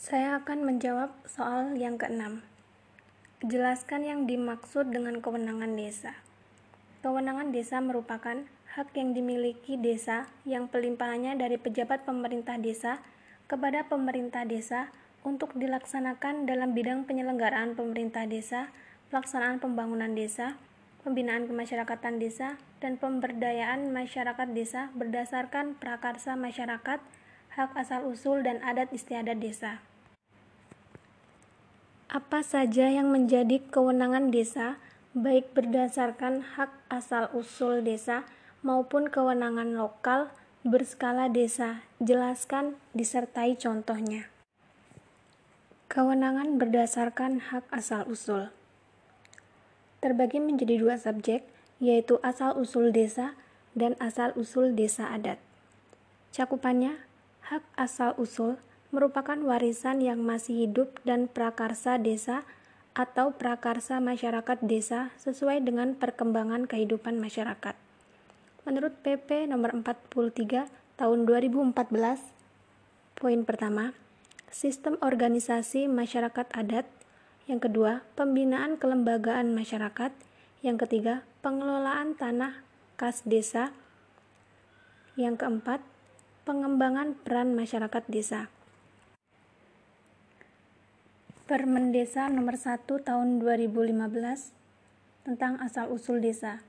Saya akan menjawab soal yang keenam. Jelaskan yang dimaksud dengan kewenangan desa. Kewenangan desa merupakan hak yang dimiliki desa yang pelimpahannya dari pejabat pemerintah desa kepada pemerintah desa untuk dilaksanakan dalam bidang penyelenggaraan pemerintah desa, pelaksanaan pembangunan desa, pembinaan kemasyarakatan desa, dan pemberdayaan masyarakat desa berdasarkan prakarsa masyarakat, hak asal-usul dan adat istiadat desa. Apa saja yang menjadi kewenangan desa, baik berdasarkan hak asal-usul desa maupun kewenangan lokal berskala desa? Jelaskan disertai contohnya. Kewenangan berdasarkan hak asal-usul terbagi menjadi dua subjek, yaitu asal-usul desa dan asal-usul desa adat. Cakupannya, hak asal-usul merupakan warisan yang masih hidup dan prakarsa desa atau prakarsa masyarakat desa sesuai dengan perkembangan kehidupan masyarakat. Menurut PP nomor 43 tahun 2014, poin pertama, sistem organisasi masyarakat adat, yang kedua, pembinaan kelembagaan masyarakat, yang ketiga, pengelolaan tanah kas desa, yang keempat, pengembangan peran masyarakat desa. Permen Desa nomor 1 tahun 2015 tentang asal-usul desa.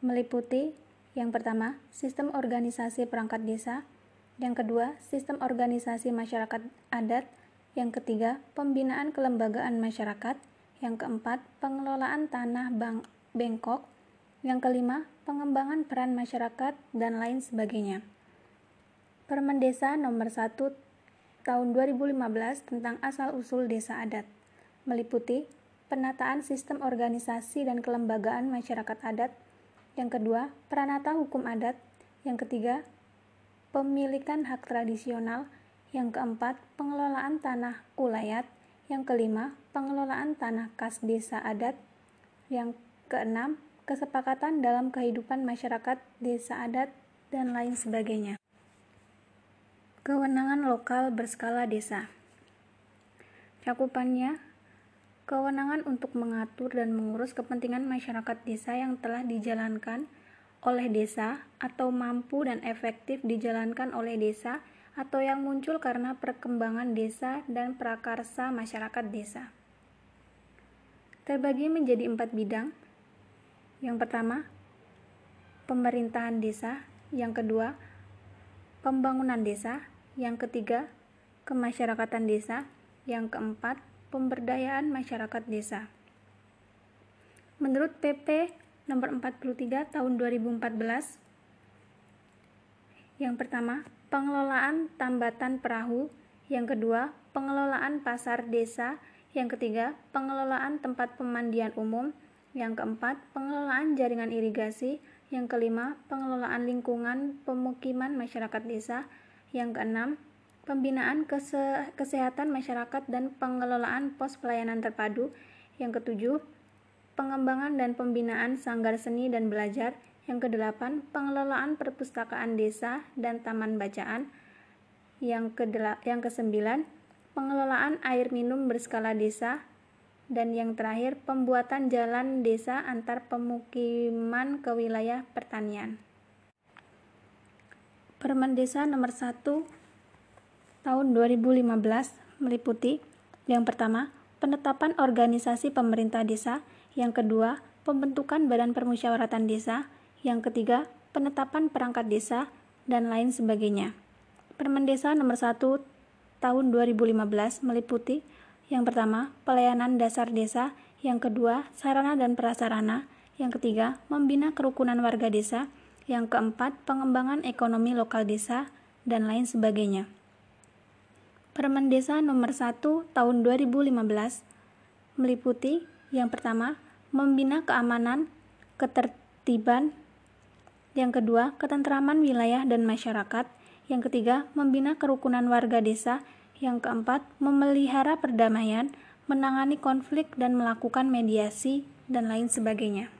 Meliputi yang pertama, sistem organisasi perangkat desa, yang kedua, sistem organisasi masyarakat adat, yang ketiga, pembinaan kelembagaan masyarakat, yang keempat, pengelolaan tanah bang bengkok, yang kelima, pengembangan peran masyarakat, dan lain sebagainya. Permen Desa nomor 1 tahun 2015 tentang asal-usul desa adat, meliputi penataan sistem organisasi dan kelembagaan masyarakat adat, yang kedua, peranata hukum adat, yang ketiga, pemilikan hak tradisional, yang keempat, pengelolaan tanah ulayat, yang kelima, pengelolaan tanah kas desa adat, yang keenam, kesepakatan dalam kehidupan masyarakat desa adat, dan lain sebagainya. Kewenangan lokal berskala desa. Cakupannya kewenangan untuk mengatur dan mengurus kepentingan masyarakat desa yang telah dijalankan oleh desa atau mampu dan efektif dijalankan oleh desa atau yang muncul karena perkembangan desa dan prakarsa masyarakat desa. Terbagi menjadi empat bidang. Yang pertama, pemerintahan desa. Yang kedua, pembangunan desa yang ketiga, kemasyarakatan desa, yang keempat, pemberdayaan masyarakat desa. Menurut PP nomor 43 tahun 2014, yang pertama, pengelolaan tambatan perahu, yang kedua, pengelolaan pasar desa, yang ketiga, pengelolaan tempat pemandian umum, yang keempat, pengelolaan jaringan irigasi, yang kelima, pengelolaan lingkungan pemukiman masyarakat desa, yang keenam, pembinaan kese kesehatan masyarakat dan pengelolaan pos pelayanan terpadu. Yang ketujuh, pengembangan dan pembinaan sanggar seni dan belajar. Yang kedelapan, pengelolaan perpustakaan desa dan taman bacaan. Yang, yang kesembilan, pengelolaan air minum berskala desa. Dan yang terakhir, pembuatan jalan desa antar pemukiman ke wilayah pertanian. Permen Desa nomor 1 tahun 2015 meliputi yang pertama, penetapan organisasi pemerintah desa, yang kedua, pembentukan badan permusyawaratan desa, yang ketiga, penetapan perangkat desa, dan lain sebagainya. Permen Desa nomor 1 tahun 2015 meliputi yang pertama, pelayanan dasar desa, yang kedua, sarana dan prasarana, yang ketiga, membina kerukunan warga desa, yang keempat, pengembangan ekonomi lokal desa, dan lain sebagainya. Permen Desa nomor 1 tahun 2015 meliputi yang pertama, membina keamanan, ketertiban, yang kedua, ketentraman wilayah dan masyarakat, yang ketiga, membina kerukunan warga desa, yang keempat, memelihara perdamaian, menangani konflik dan melakukan mediasi, dan lain sebagainya.